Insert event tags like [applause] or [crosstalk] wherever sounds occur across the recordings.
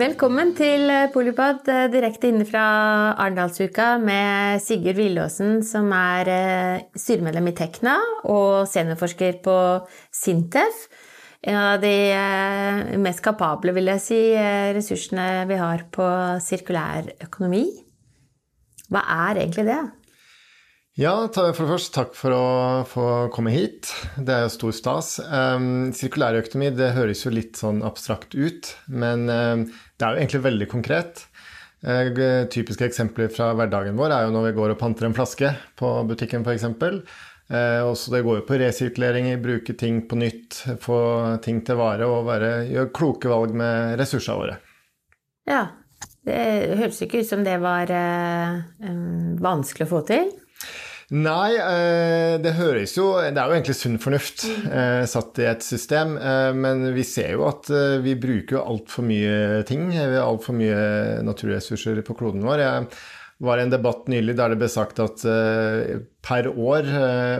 Velkommen til Polipod direkte inne fra Arendalsuka med Sigurd Villåsen, som er eh, styremedlem i Tekna og seniorforsker på Sintef. En av de eh, mest kapable, vil jeg si, eh, ressursene vi har på sirkulær økonomi. Hva er egentlig det? Ja, for det første takk for å få komme hit. Det er jo stor stas. Um, Sirkulærøkonomi det høres jo litt sånn abstrakt ut, men det er jo egentlig veldig konkret. Uh, typiske eksempler fra hverdagen vår er jo når vi går og panter en flaske på butikken f.eks. Uh, også det går jo på resirkulering, bruke ting på nytt, få ting til vare og være, gjøre kloke valg med ressursene våre. Ja, det høres ikke ut som det var uh, vanskelig å få til. Nei, eh, det høres jo Det er jo egentlig sunn fornuft eh, satt i et system. Eh, men vi ser jo at vi bruker altfor mye ting. Vi har altfor mye naturressurser på kloden vår. Jeg var i en debatt nylig der det ble sagt at per år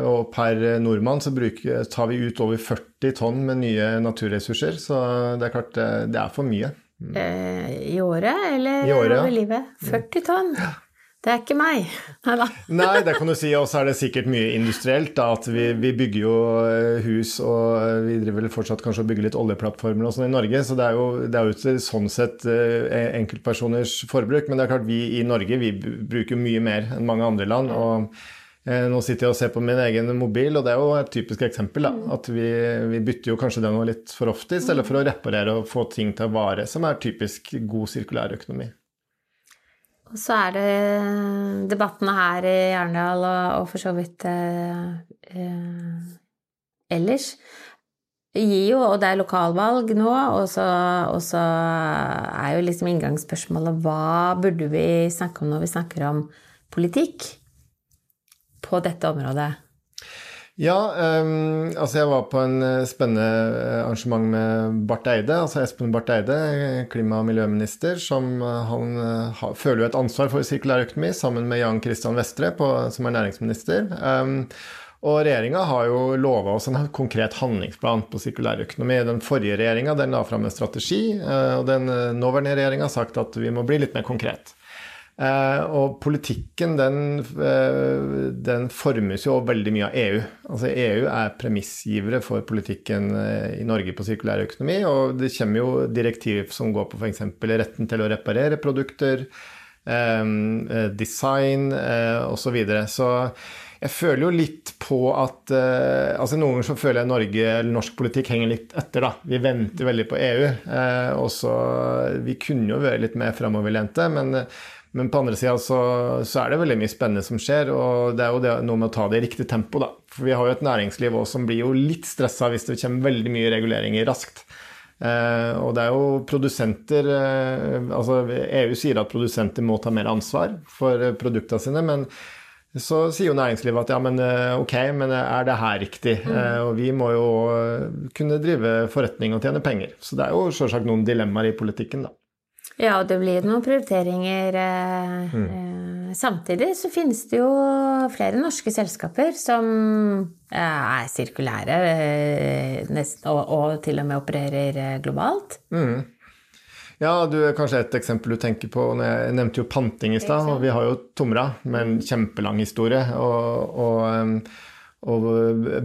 og per nordmann så bruker, tar vi ut over 40 tonn med nye naturressurser. Så det er klart, det er for mye. I året eller I året, ja. over livet? 40 tonn? Ja. Det er ikke meg. Neida. Nei, det kan du si. Og så er det sikkert mye industrielt. Da, at vi, vi, bygger jo eh, hus, og vi driver vel fortsatt kanskje og bygger litt oljeplattformer og sånn i Norge. Så det er jo, det er jo sånn sett eh, enkeltpersoners forbruk. Men det er klart vi i Norge vi bruker mye mer enn mange andre land. og eh, nå sitter jeg og ser på min egen mobil, og det er jo et typisk eksempel. Da, at vi, vi bytter jo kanskje den litt for ofte, i stedet for å reparere og få ting til å vare, som er typisk god sirkulær økonomi. Og så er det debattene her i Arendal og, for så vidt eh, eh, ellers. Gir jo, og det er lokalvalg nå, og så, og så er jo liksom inngangsspørsmålet hva burde vi snakke om når vi snakker om politikk på dette området? Ja, um, altså jeg var på en eh, spennende eh, arrangement med Barth Eide, altså Espen Barth Eide, klima- og miljøminister, som eh, han ha, føler jo et ansvar for sirkulær økonomi, sammen med Jan Christian Vestre, på, som er næringsminister. Um, og regjeringa har jo lova oss en konkret handlingsplan på sirkulær økonomi. Den forrige regjeringa la fram en strategi, og den nåværende regjeringa har sagt at vi må bli litt mer konkret. Eh, og politikken den, eh, den, formes jo veldig mye av EU. Altså EU er premissgivere for politikken eh, i Norge på sirkulær økonomi. Og det kommer jo direktiv som går på f.eks. retten til å reparere produkter, design osv. Så, videre. så jeg føler jo litt på at altså Noen ganger så føler jeg Norge eller norsk politikk henger litt etter. da. Vi venter veldig på EU. og så, Vi kunne jo være litt mer framoverlente, men men på andre sida så, så, er det veldig mye spennende som skjer, og det er jo det, noe med å ta det i riktig tempo, da. For vi har jo et næringsliv også som blir jo litt stressa hvis det kommer veldig mye reguleringer raskt. Eh, og det er jo produsenter eh, Altså EU sier at produsenter må ta mer ansvar for eh, produktene sine, men så sier jo næringslivet at ja, men eh, ok, men er det her riktig? Mm. Eh, og vi må jo kunne drive forretning og tjene penger. Så det er jo selvsagt noen dilemmaer i politikken, da. Ja, og det blir noen prioriteringer. Eh, mm. eh, samtidig så finnes det jo flere norske selskaper som eh, er sirkulære nesten, og, og, til og med opererer globalt. Mm. Ja, du er kanskje et eksempel du tenker på. Jeg nevnte jo panting i stad, og vi har jo Tomra med en kjempelang historie. og, og og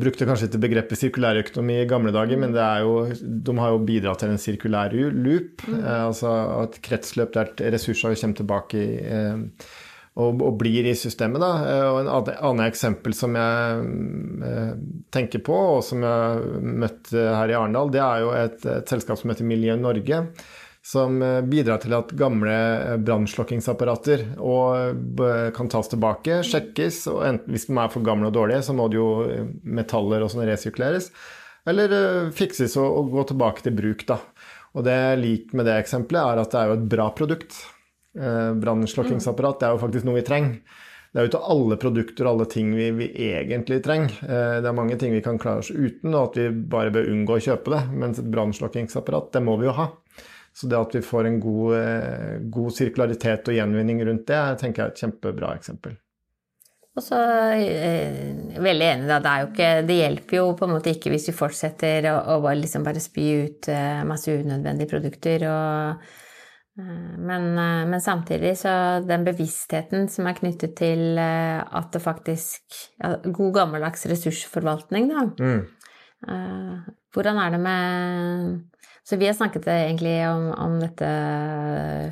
brukte kanskje ikke begrepet sirkulærøkonomi i gamle dager, men jo, de har jo bidratt til en sirkulær loop, mm. eh, altså et kretsløp der ressurser kommer tilbake i, eh, og, og, blir i systemet. Da. Eh, og En annen eksempel som jeg eh, tenker på, og som jeg møtte her i Arendal, det er jo et, et selskap som heter Miljø Norge som eh, bidrar til at gamle eh, brannslokkingsapparater eh, kan tas tilbake, sjekkes, og enten, hvis de er for gamle og dårlige, så må det jo metaller og sånn resirkuleres, eller fikses og, og, gå tilbake til bruk, da. Og det jeg liker med det eksempelet, er at det er jo et bra produkt. Brannslokkingsapparatet er jo faktisk noe vi trenger. det er jo ikke alle produkter og alle ting vi, vi egentlig trenger. Det er mange ting vi kan klare oss uten, og at vi bare bør unngå å kjøpe det. Mens et brannslokkingsapparat, det må vi jo ha. Så det at vi får en god, eh, god sirkularitet og gjenvinning rundt det, tenker jeg er et kjempebra eksempel. Og så eh, veldig enig, da. Det, ikke, det hjelper jo på en måte ikke hvis vi fortsetter å, å liksom bare spy ut eh, masse unødvendige produkter og Eh, men, men, samtidig så den bevisstheten som er knyttet til at det faktisk God gammeldags ressursforvaltning, da. Mm. Hvordan er det med Så vi har snakket egentlig om, om dette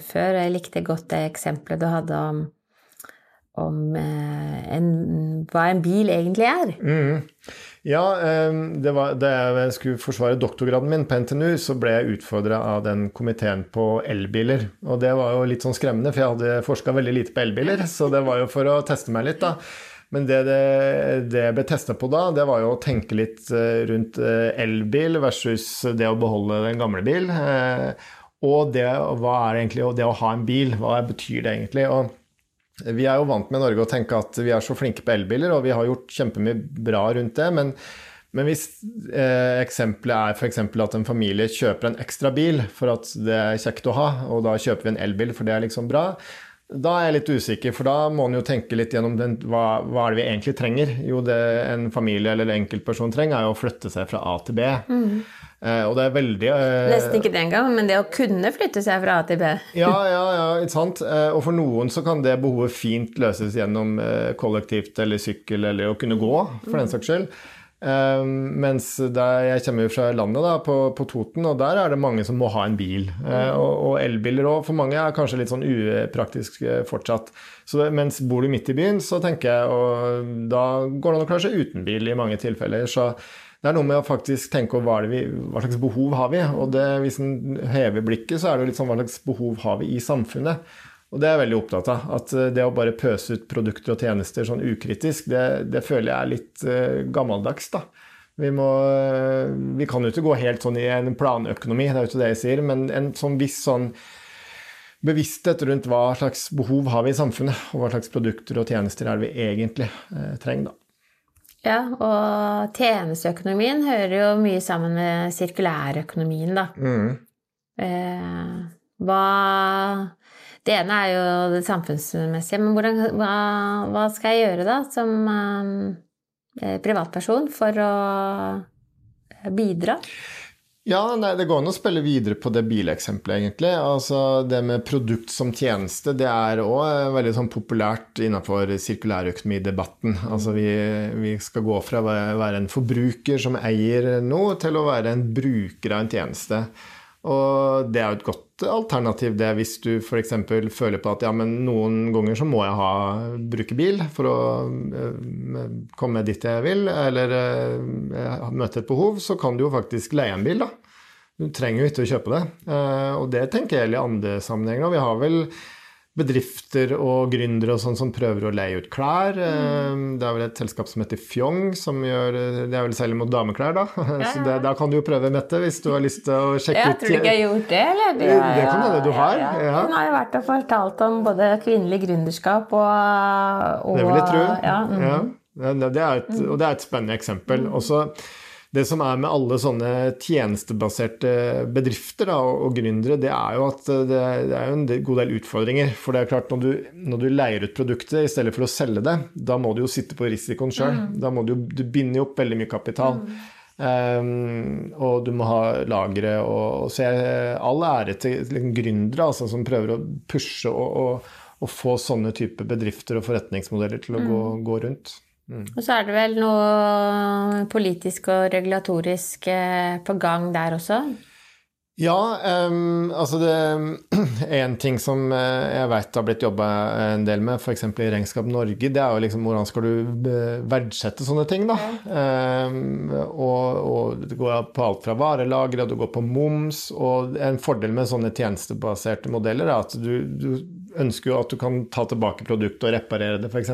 før, jeg likte godt det eksempelet du hadde om, om en, hva en bil egentlig er. Mm. Ja, det var, da jeg skulle forsvare doktorgraden min på NTNU, så ble jeg utfordra av den komiteen på elbiler. Og det var jo litt sånn skremmende, for jeg hadde forska veldig lite på elbiler. Så det var jo for å teste meg litt, da. Men det, det, det jeg ble testa på da, det var jo å tenke litt eh, rundt eh, elbil versus det å beholde den gamle bil. Eh, og det, hva er egentlig det å ha en bil? Hva betyr det egentlig? Og vi er jo vant med Norge å tenke at vi er så flinke på elbiler, og vi har gjort kjempemye bra rundt det. Men, men hvis eh, eksempelet er f.eks. at en familie kjøper en ekstra bil for at det er kjekt å ha, og da kjøper vi en elbil for det er liksom bra, da er jeg litt usikker, for da må en jo tenke litt gjennom den, hva, hva, er det vi egentlig trenger. Jo, det en familie eller en enkeltperson trenger, er jo å flytte seg fra A til B. Mm. Eh, og det er veldig eh, Nesten ikke det engang, men det å kunne flytte seg fra A til B. [laughs] ja, ja, ja, ikke sant. Eh, og for noen så kan det behovet fint løses gjennom eh, kollektivt eller sykkel eller å kunne gå, for den saks skyld. Um, mens jeg kommer fra landet, da, på, på, Toten, og der er det mange som må ha en bil. Uh, og, og, elbiler òg, for mange er kanskje litt sånn upraktisk uh, fortsatt. Så det, mens bor du midt i byen, så tenker jeg og da går det an å klare seg uten bil i mange tilfeller. Så det er noe med å faktisk tenke over hva, vi, hva slags behov har vi. Og det, hvis en hever blikket, så er det jo litt sånn hva slags behov har vi i samfunnet. Og det er jeg veldig opptatt av. At eh, det å bare pøse ut produkter og tjenester sånn ukritisk, det, det føler jeg er litt uh, gammeldags, da. Vi, må, uh, vi kan jo ikke gå helt sånn i en planøkonomi, det er jo ikke det jeg sier, men en sånn viss sånn bevissthet rundt hva slags behov har vi i samfunnet, og hva slags produkter og tjenester er det vi egentlig uh, trenger, da. Ja, og tjenesteøkonomien hører jo mye sammen med sirkulærøkonomien, da. Mm. hva det ene er jo det samfunnsmessige, men hvordan, hva, hva, skal jeg gjøre da som eh, privatperson for å bidra? Ja, nei, Det går an å spille videre på det bileksempelet, egentlig. Altså, Det med produkt som tjeneste det er òg veldig sånn populært innenfor sirkulærøkonomidebatten. Altså, vi, vi skal gå fra å være en forbruker som eier noe, til å være en bruker av en tjeneste. Og det er jo et godt alternativ det hvis du f.eks. føler på at ja, men noen ganger så må jeg ha, bruke bil for å uh, komme dit jeg vil, eller uh, møte et behov, så kan du jo faktisk leie en bil, da. Du trenger jo ikke å kjøpe det. Uh, og det tenker jeg gjelder i andre sammenhenger. Og vi har vel bedrifter og gründere og sånn som prøver å leie ut klær. Mm. Det er vel et selskap som heter Fjong, som gjør Det er vel særlig mot dameklær, da. [laughs] Ja, Så det, da kan du jo prøve, Mette, hvis du har lyst til å sjekke ut Jeg tror du ikke har gjort det, eller? Det, det kan hende du har. Ja, ja. Hun har jo vært og fortalt om både kvinnelig gründerskap og, og Det vil jeg tro. Ja, mm. det er et, og det er et spennende eksempel. Mm. Også det som er med alle sånne tjenestebaserte bedrifter da, og, gründere, det er jo at det, det, er en god del utfordringer. For det er klart, når du, når du, leier ut produktet i stedet for å selge det, da må du jo sitte på risikoen sjøl. Mm. Da må du, du binder jo opp veldig mye kapital. Mm. Um, og du må ha lagre og, og så jeg, All ære til liksom, gründere altså, som prøver å pushe og, og, og, få sånne type bedrifter og forretningsmodeller til å mm. gå, gå rundt. Mm. Og så er det vel noe politisk og regulatorisk eh, på gang der også? Ja, um, altså det er [clears throat] en ting som eh, jeg vet har blitt jobba en del med, f.eks. i Regnskap Norge, det er jo liksom hvordan skal du verdsette sånne ting, da. Um, og, og, det går på alt fra varelager, og det går på moms. Og en fordel med sånne tjenestebaserte modeller er at du, du ønsker jo at du kan ta tilbake produktet og reparere det, f.eks.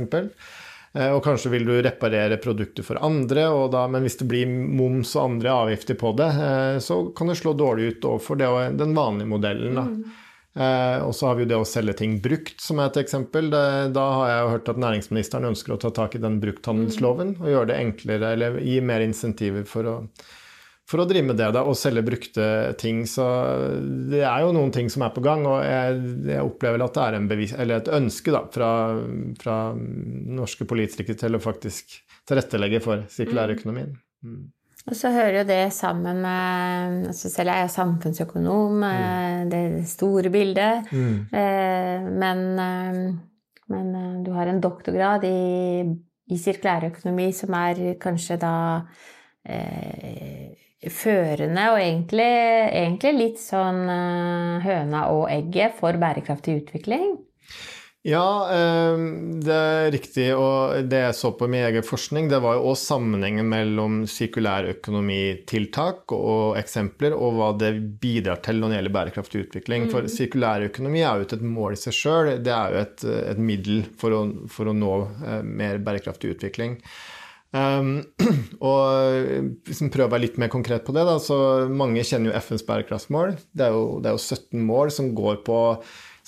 Eh, og kanskje vil du reparere produkter for andre, da, men hvis det blir moms og andre avgifter på det, eh, så kan det slå dårlig ut overfor det den vanlige modellen. Mm. Eh, og så har vi jo det å selge ting brukt, som er et eksempel. Da har jeg hørt at næringsministeren ønsker å ta tak i den brukthandelsloven og gjøre det enklere, eller gi mer insentiver for å, for å drive med det da, og selge brukte ting. Så det er jo noen ting som er på gang, og jeg, jeg opplever at det er bevis, et ønske da, fra, fra, norske politikere til å faktisk tilrettelegge for sirkulærøkonomien. Mm. Og så hører jo det sammen med altså Selv er jeg samfunnsøkonom, mm. det store bildet. Mm. Eh, men, eh, men, du har en doktorgrad i, i sirkulærøkonomi som er kanskje da eh, førende og egentlig, egentlig litt sånn høna og egget for bærekraftig utvikling. Ja, ehm, det er riktig. Og det jeg så på min egen forskning, det var jo også sammenhengen mellom sirkulærøkonomitiltak og eksempler, og hva det bidrar til når det gjelder bærekraftig utvikling. Mm. For sirkulærøkonomi er jo ikke et mål i seg sjøl, det er jo et, et middel for å, for å, nå eh, mer bærekraftig utvikling. Um, [clears throat] og hvis vi prøver å være litt mer konkret på det, da, så mange kjenner jo FNs bærekraftsmål. Det er jo, det er jo 17 mål som går på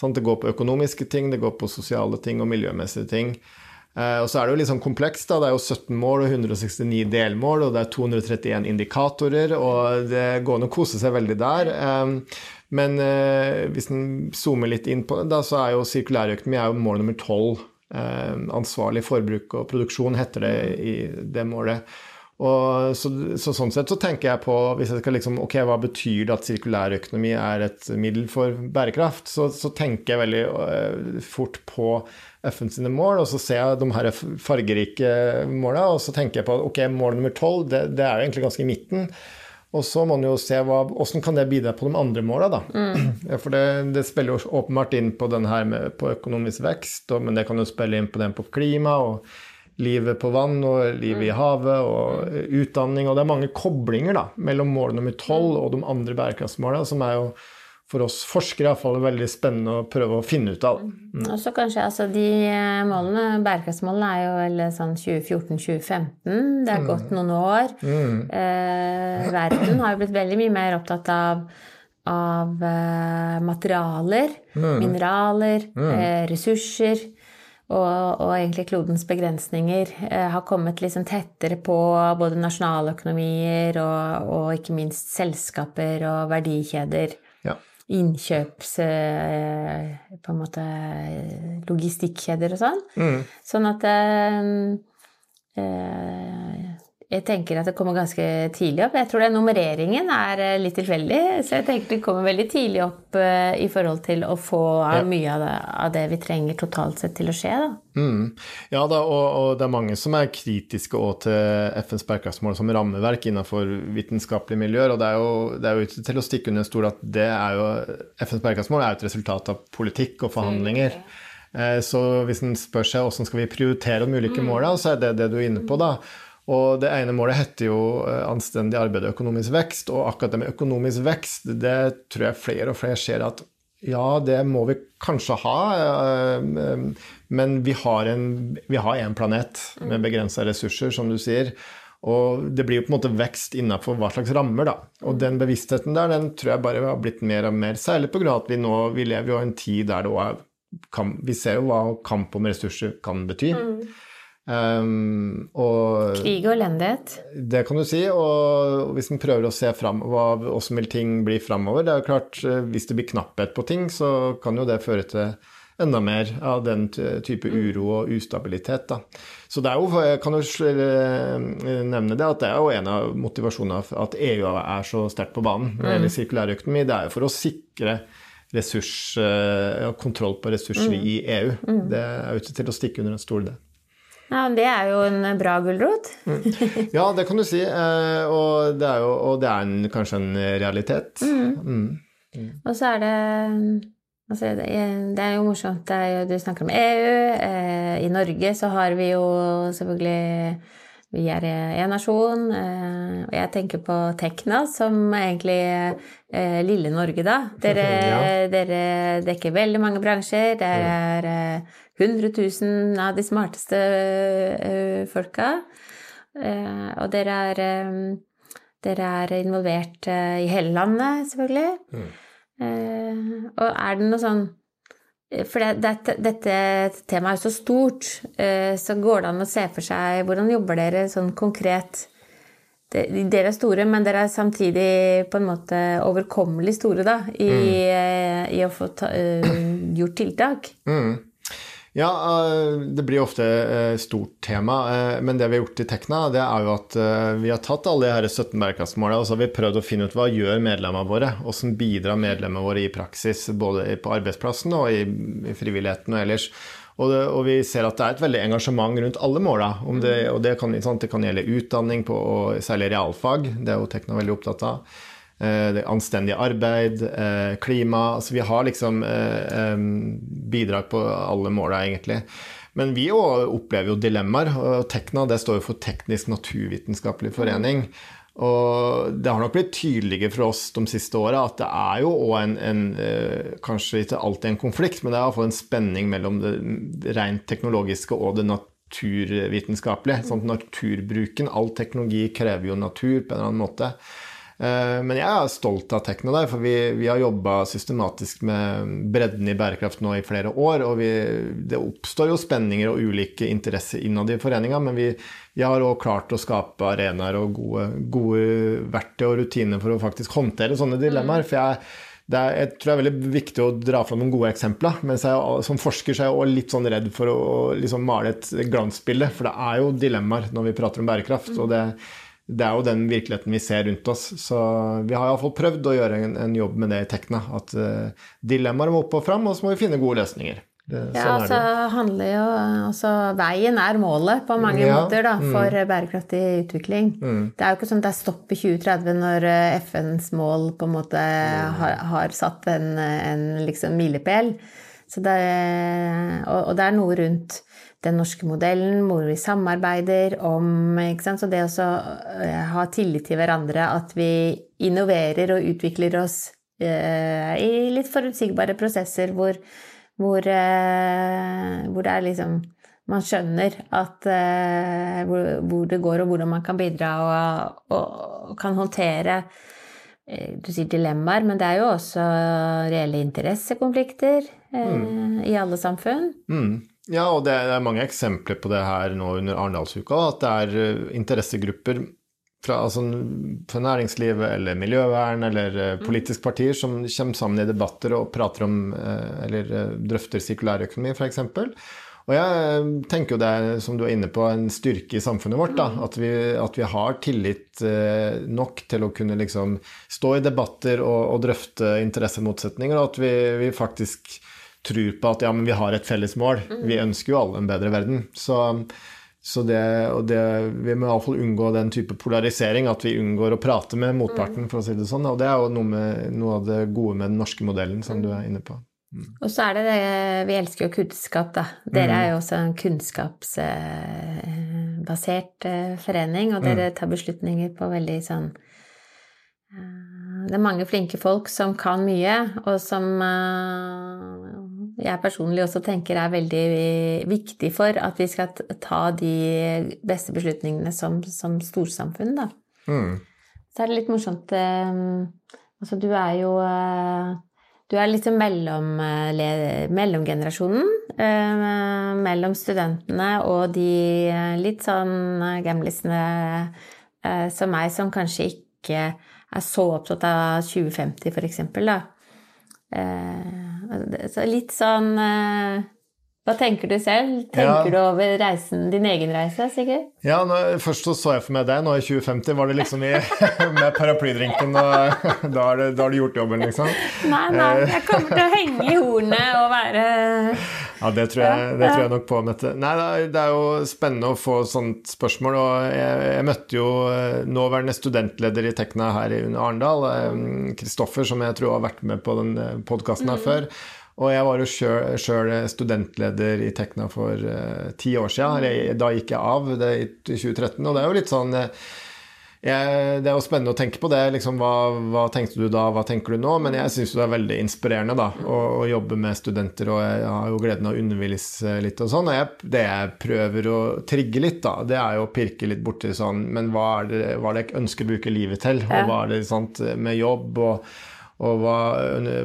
sant, det går på økonomiske ting, det går på sosiale ting og miljømessige ting. Uh, og så er det jo litt sånn komplekst. da, Det er jo 17 mål og 169 delmål, og det er 231 indikatorer, og det går an å kose seg veldig der. Um, men uh, hvis en zoomer litt inn på det, da, så er jo sirkulærøkonomi mål nummer 12. Eh, ansvarlig forbruk og produksjon heter det i det målet. Og så, så, sånn sett så tenker jeg på hvis jeg skal liksom, ok, Hva betyr det at sirkulærøkonomi er et middel for bærekraft? Så, så tenker jeg veldig uh, fort på FN sine mål, og så ser jeg de her fargerike måla, og så tenker jeg på ok, mål nummer tolv, det, det, er jo egentlig ganske i midten. Og så må man jo se hva, hvordan kan det bidra på de andre måla, da. Mm. For det, det, spiller jo åpenbart inn på den her med, på økonomisk vekst, og, men det kan jo spille inn på den på klima. og livet på vann og livet i mm. havet og mm. utdanning. Og det er mange koblinger da, mellom mål nummer tolv og de andre bærekraftsmålene, som er jo for oss forskere iallfall veldig spennende å prøve å finne ut av. Mm. Og så kanskje, altså De eh, målene, bærekraftsmålene er jo vel sånn 2014-2015. Det har gått noen år. Mm. Eh, verden har jo blitt veldig mye mer opptatt av av eh, materialer, mm. mineraler, eh, ressurser og, og, egentlig klodens begrensninger eh, har kommet liksom tettere på både nasjonaløkonomier og, og ikke minst selskaper og verdikjeder. Innkjøps... Eh, på en måte logistikkjeder og sånn. Mm. Sånn at eh, eh jeg tenker at det kommer ganske tidlig opp. Jeg tror den nummereringen er eh, litt tilfeldig. Så jeg tenker det kommer veldig tidlig opp uh, i forhold til å få ja. mye av det, av det, vi trenger totalt sett til å skje. Da. Mm. Ja da, og, og, det er mange som er kritiske til FNs bærekraftsmål som rammeverk innenfor vitenskapelige miljøer. Og det er jo, det er jo ikke til å stikke under stol at det er jo, FNs bærekraftsmål er jo et resultat av politikk og forhandlinger. Mm. Så hvis en spør seg hvordan skal vi prioritere de ulike måla, så er det det du er inne på, da. Og det ene målet heter jo eh, anstendig arbeid og økonomisk vekst. Og akkurat det med økonomisk vekst, det tror jeg flere og flere ser at ja, det må vi kanskje ha, eh, men vi har en, vi har en planet med mm. begrensa ressurser, som du sier. Og det blir jo på en måte vekst innenfor hva slags rammer, da. Og den bevisstheten der, den tror jeg bare har blitt mer og mer, særlig pga. at vi nå vi lever jo i en tid der det òg er Vi ser jo hva kamp om ressurser kan bety. Mm. Um, og, Krig og elendighet. Det kan du si. Og hvis en prøver å se fram hvordan vil ting bli framover Det er jo klart, eh, hvis det blir knapphet på ting, så kan jo det føre til enda mer av den type mm. uro og ustabilitet. Da. Så det er jo, jeg kan jo eh, nevne det, at det er jo en av motivasjonene at EU er så sterkt på banen når det gjelder mm. sirkulærøkonomi. Det er jo for å sikre ressurs, eh, kontroll på ressurser mm. i EU. Det er jo ikke til å stikke under en stol, det. Ja, Det er jo en bra gulrot. Mm. Ja, det kan du si. Eh, og det er jo og det er en, kanskje en realitet. Mm. Mm. mm. Og så er det altså det, er jo morsomt. Det er jo, du snakker om EU. Eh, I Norge så har vi jo selvfølgelig vi er én nasjon, eh, og jeg tenker på Tekna som egentlig er lille Norge, da. Dere, [laughs] ja. dere dekker veldig mange bransjer. Det er 100 000 av de smarteste uh, folka. Uh, og dere er, um, dere er involvert i hele landet, selvfølgelig. Mm. Eh, og er det noe sånn For det, dette, dette temaet er jo så stort, eh, så går det an å se for seg Hvordan jobber dere sånn konkret? Dere er store, men dere er samtidig på en måte overkommelig store da, i, mm. i å få ta, uh, gjort tiltak. Mm. Ja, uh, det blir ofte et stort tema. Uh, men det vi har gjort i Tekna, det er jo at vi har tatt alle de her 17 bærekraftsmålene og så har vi prøvd å finne ut hva gjør medlemmene våre. Hvordan bidrar medlemmene våre i praksis, både på arbeidsplassen og i, i frivilligheten og ellers. Og, det, og, vi ser at det er et veldig engasjement rundt alle måla. Det, og det kan, sant, det kan, gjelde utdanning, på, og særlig realfag. Det er jo Tekna veldig opptatt av. Eh, anstendig arbeid, eh, klima altså Vi har liksom eh, bidrag på alle måla, egentlig. Men vi opplever jo dilemmaer. og Tekna det står jo for Teknisk naturvitenskapelig forening. Og det har nok blitt tydeligere for oss de siste åra at det er jo òg en, en, Kanskje ikke alltid en konflikt, men det er iallfall en spenning mellom det rent teknologiske og det naturvitenskapelige. Sånn naturbruken, all teknologi krever jo natur på en eller annen måte. Eh, men jeg er stolt av Tekno der, for vi, vi har jobba systematisk med bredden i bærekraft nå i flere år. Og vi, det oppstår jo spenninger og ulike interesser innad i foreninga, men vi, vi har òg klart å skape arenaer og gode, gode, verktøy og rutiner for å faktisk håndtere sånne dilemmaer. For jeg, er, jeg tror det er veldig viktig å dra fram noen gode eksempler. Men som forsker så er jeg også litt sånn redd for å liksom male et glansbilde, for det er jo dilemmaer når vi prater om bærekraft. og det det er jo den virkeligheten vi ser rundt oss. Så vi har iallfall prøvd å gjøre en, en, jobb med det i Tekna. At uh, dilemmaer må opp og fram, og så må vi finne gode løsninger. Det, ja, sånn altså handler jo altså, Veien er målet på mange ja, måter da, mm. for mm. bærekraftig utvikling. Mm. Det er jo ikke sånn at det er stopp i 2030 når eh, FNs mål på en måte mm. har, har, satt en, en liksom milepæl. Og, og det er noe rundt den norske modellen, hvor vi samarbeider om Så det å eh, ha tillit til hverandre, at vi innoverer og utvikler oss eh, i litt forutsigbare prosesser hvor, hvor, eh, hvor det er liksom man skjønner at, eh, hvor, hvor, det går, og hvordan man kan bidra og, og, og kan håndtere uh, Du sier dilemmaer, men det er jo også reelle interessekonflikter uh, mm. i alle samfunn. Mm. Ja, og det er mange eksempler på det her nå under Arendalsuka. At det er eh, interessegrupper fra, altså, fra, næringslivet eller miljøvern eller eh, mm. politiske partier som kommer sammen i debatter og prater om eh, eller drøfter sirkulærøkonomi, f.eks. Og jeg tenker jo det er, som du er inne på, en styrke i samfunnet vårt. da, mm. At vi, at vi har tillit nok til å kunne liksom stå i debatter og, og drøfte interessemotsetninger, og at vi, vi faktisk tror på at ja, men vi har et felles mål. Vi ønsker jo alle en bedre verden. Så, så det, og det, vi må iallfall unngå den type polarisering, at vi unngår å prate med motparten, mm. for å si det sånn. Og det er jo noe, med, noe av det gode med den norske modellen, som du er inne på. Mm. Og så er det det Vi elsker jo kunnskap, da. Dere er jo også en kunnskapsbasert eh, forening, og dere tar beslutninger på veldig sånn eh, Det er mange flinke folk som kan mye, og som eh, jeg personlig også tenker er veldig viktig for at vi skal ta de beste beslutningene som, som storsamfunn, da. Mm. Så er det litt morsomt eh, Altså, du er jo eh, Du er liksom mellom, eh, mellomgenerasjonen. Mellom studentene og de litt sånn gamlisene som meg, som kanskje ikke er så opptatt av 2050, for eksempel, da. Eh, så litt sånn eh, hva tenker du selv? Tenker ja. du over reisen, din egen reise, sikkert? Ja, nå, først så, så jeg for meg deg. Nå i 2050 var det liksom i, [laughs] med paraplydrinken, og [laughs] da har, du, gjort jobben, liksom. Nei, nei, eh. jeg kommer til å henge i hornet og være Ja, det tror jeg, det tror jeg nok på, Mette. Nei, det er jo spennende å få sånt spørsmål, og jeg, jeg møtte jo nåværende studentleder i Tekna her i Arendal, Kristoffer, som jeg tror har vært med på den podkasten her mm. før. Og jeg var jo sjøl studentleder i Tekna for uh, ti år siden. Da gikk jeg av det i 2013, og det er jo litt sånn uh, jeg, det er jo spennende å tenke på det. Liksom, hva, hva, tenkte du da, hva tenker du nå? Men jeg syns det er veldig inspirerende da, å, å, jobbe med studenter, og jeg har jo gleden av å undervise litt og sånn. Og jeg, det jeg prøver å trigge litt, da, det er jo å pirke litt borti sånn Men hva er det, hva er det jeg ønsker å bruke livet til? Og hva er det sant, med jobb? og og hva,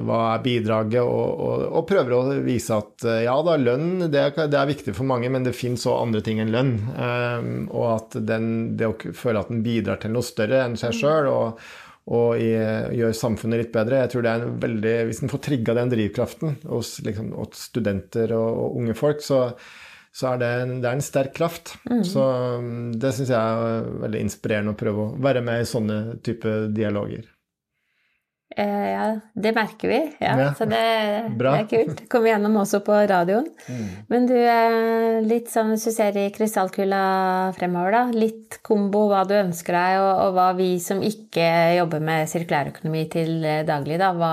hva er bidraget, og, og, og, prøver å vise at ja da, lønn det er, det er viktig for mange, men det fins òg andre ting enn lønn. Um, og at den, det å føle at den bidrar til noe større enn seg sjøl, og, og i, gjør samfunnet litt bedre. Jeg tror det er en veldig, Hvis en får trigga den drivkraften hos, liksom, hos studenter og, og, unge folk, så, så er det, en, det er en sterk kraft. Mm. Så um, det syns jeg er veldig inspirerende å prøve å være med i sånne type dialoger. Eh, ja, det merker vi. Ja, ja. Så det, det, er kult. Kommer gjennom også på radioen. Mm. Men du, eh, litt sånn hvis du ser i krystallkula fremover, da. Litt kombo hva du ønsker deg, og, og hva vi som ikke jobber med sirkulærøkonomi til daglig, da, hva,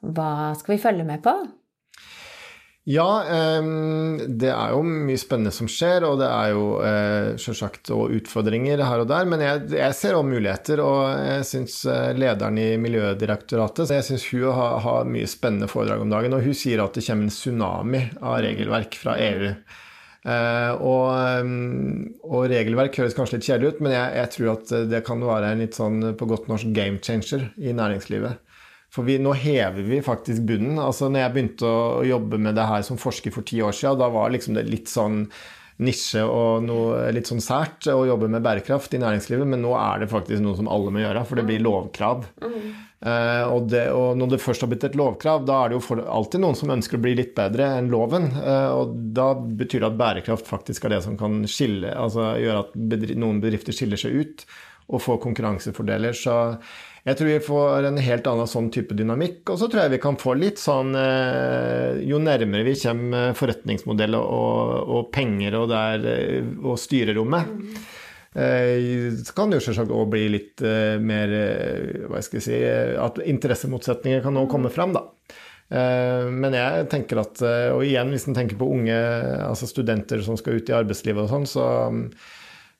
hva skal vi følge med på? Ja, det er jo mye spennende som skjer, og det er jo uh, selvsagt og utfordringer her og der. Men jeg, jeg ser òg muligheter, og jeg syns eh, lederen i Miljødirektoratet jeg synes hun har, har, mye spennende foredrag om dagen. Og hun sier at det kommer en tsunami av regelverk fra EU. Uh, og, og, regelverk høres kanskje litt kjedelig ut, men jeg, jeg, tror at det kan være en litt sånn på godt norsk game changer i næringslivet. For vi, nå hever vi faktisk bunnen. Altså når jeg begynte å jobbe med det her som forsker for ti år siden, da var liksom det litt sånn nisje og noe litt sånn sært å jobbe med bærekraft i næringslivet, men nå er det faktisk noe som alle må gjøre, for det blir lovkrav. Mm. Uh, og, det, og, når det først har blitt et lovkrav, da er det jo for, alltid noen som ønsker å bli litt bedre enn loven. Uh, og da betyr det at bærekraft faktisk er det som kan skille, altså gjøre at bedri noen bedrifter skiller seg ut og får konkurransefordeler. Så jeg tror vi får en helt annen sånn type dynamikk. Og så tror jeg vi kan få litt sånn eh, Jo nærmere vi kommer forretningsmodell og, og penger og, der, eh, og styrerommet, eh, så kan det jo selvsagt òg bli litt mer Hva skal jeg si At interessemotsetninger kan nå komme fram, da. Men jeg tenker at Og igjen, hvis en tenker på unge altså studenter som skal ut i arbeidslivet og sånn, så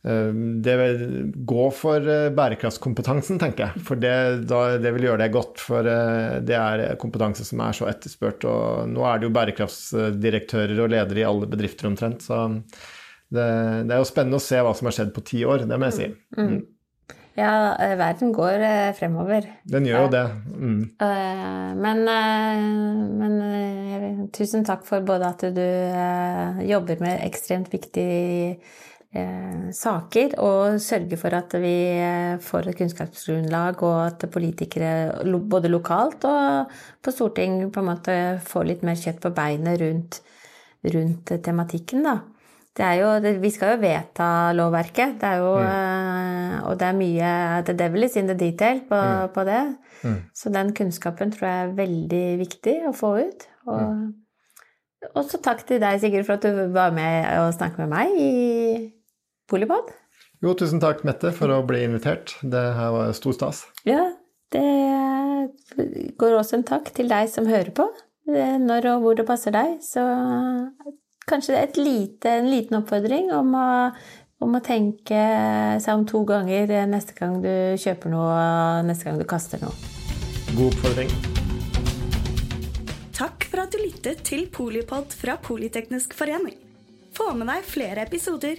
det vil gå for eh, bærekraftskompetansen, tenker jeg. For det, da, det, vil gjøre det godt. For eh, det er kompetanse som er så etterspurt. Og nå er det jo bærekraftsdirektører og ledere i alle bedrifter omtrent. Så det, det er jo spennende å se hva som har skjedd på ti år, det må jeg si. Mm. mm. Ja, eh, verden går fremover. Den gjør jo det. Mm. Men, men, tusen takk for både at du jobber med ekstremt viktig saker, og sørge for at vi eh, får et kunnskapsgrunnlag, og at politikere både lokalt og på storting på en måte får litt mer kjøtt på beinet rundt, rundt tematikken, da. Det er jo, vi skal jo vedta lovverket, det er jo, mm. Eh, og det er mye The devil is in the detail på, mm. på det. Mm. Så den kunnskapen tror jeg er veldig viktig å få ut. Og, mm. også takk til deg, Sigurd, for at du var med og snakket med meg i Polipod. Jo, tusen takk, Mette, for å bli invitert. Det her var stor stas. Ja, det går også en takk til deg som hører på. Når og hvor det passer deg. Så kanskje et lite, en liten oppfordring om å, om å tenke seg om to ganger neste gang du kjøper noe, neste gang du kaster noe. God oppfordring. Takk for at du lyttet til Polipod fra Politeknisk forening. Få med deg flere episoder